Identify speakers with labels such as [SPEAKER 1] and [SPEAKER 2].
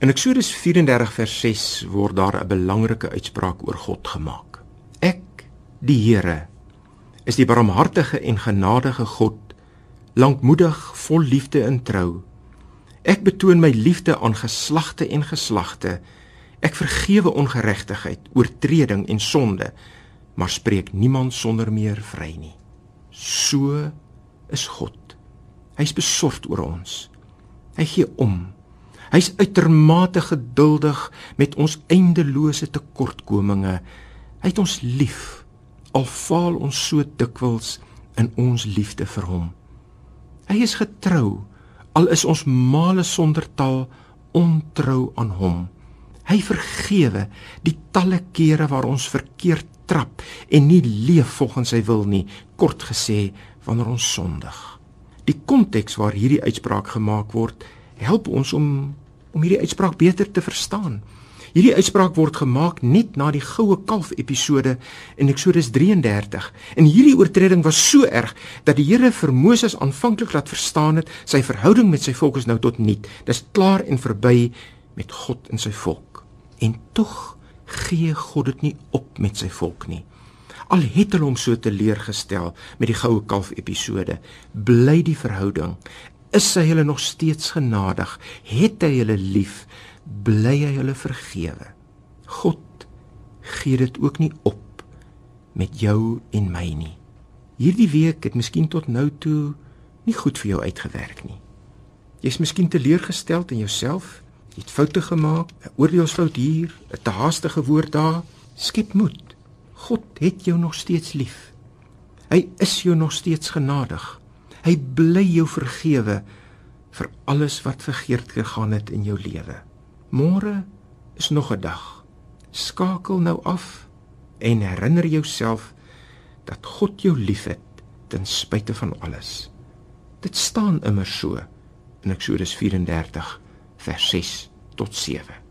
[SPEAKER 1] In Eksodus 34 vers 6 word daar 'n belangrike uitspraak oor God gemaak. Ek, die Here, is die barmhartige en genadige God, lankmoedig, vol liefde en trou. Ek betoon my liefde aan geslagte en geslagte. Ek vergewe ongeregtigheid, oortreding en sonde, maar spreek niemand sonder meer vry nie. So is God. Hy's besorgd oor ons. Hy gee om. Hy's uitermate geduldig met ons eindelose tekortkominge. Hy het ons lief al faal ons so dikwels in ons liefde vir hom. Hy is getrou al is ons male sonder taal ontrou aan hom. Hy vergewe die talle kere waar ons verkeerd trap en nie leef volgens sy wil nie, kort gesê wanneer ons sondig. Die konteks waar hierdie uitspraak gemaak word, help ons om om hierdie uitspraak beter te verstaan. Hierdie uitspraak word gemaak net na die goue kalf episode in Eksodus 33. En hierdie oortreding was so erg dat die Here vir Moses aanvanklik laat verstaan het sy verhouding met sy volk is nou tot niet. Dis klaar en verby met God en sy volk. En tog gee God dit nie op met sy volk nie. Al het hulle hom so teleurgestel met die goue kalf episode, bly die verhouding is hy hulle nog steeds genadig, het hy hulle lief, bly hy hulle vergewe. God gee dit ook nie op met jou en my nie. Hierdie week het miskien tot nou toe nie goed vir jou uitgewerk nie. Jy's miskien teleurgestel in jouself, jy het foute gemaak, 'n oordeelsfout hier, 'n te haastige woord daar. Skep moed. God het jou nog steeds lief. Hy is jou nog steeds genadig. Hy bly jou vergewe vir alles wat verkeerd gegaan het in jou lewe. Môre is nog 'n dag. Skakel nou af en herinner jouself dat God jou liefhet ten spyte van alles. Dit staan immer so in Eksodus 34 vers 6 tot 7.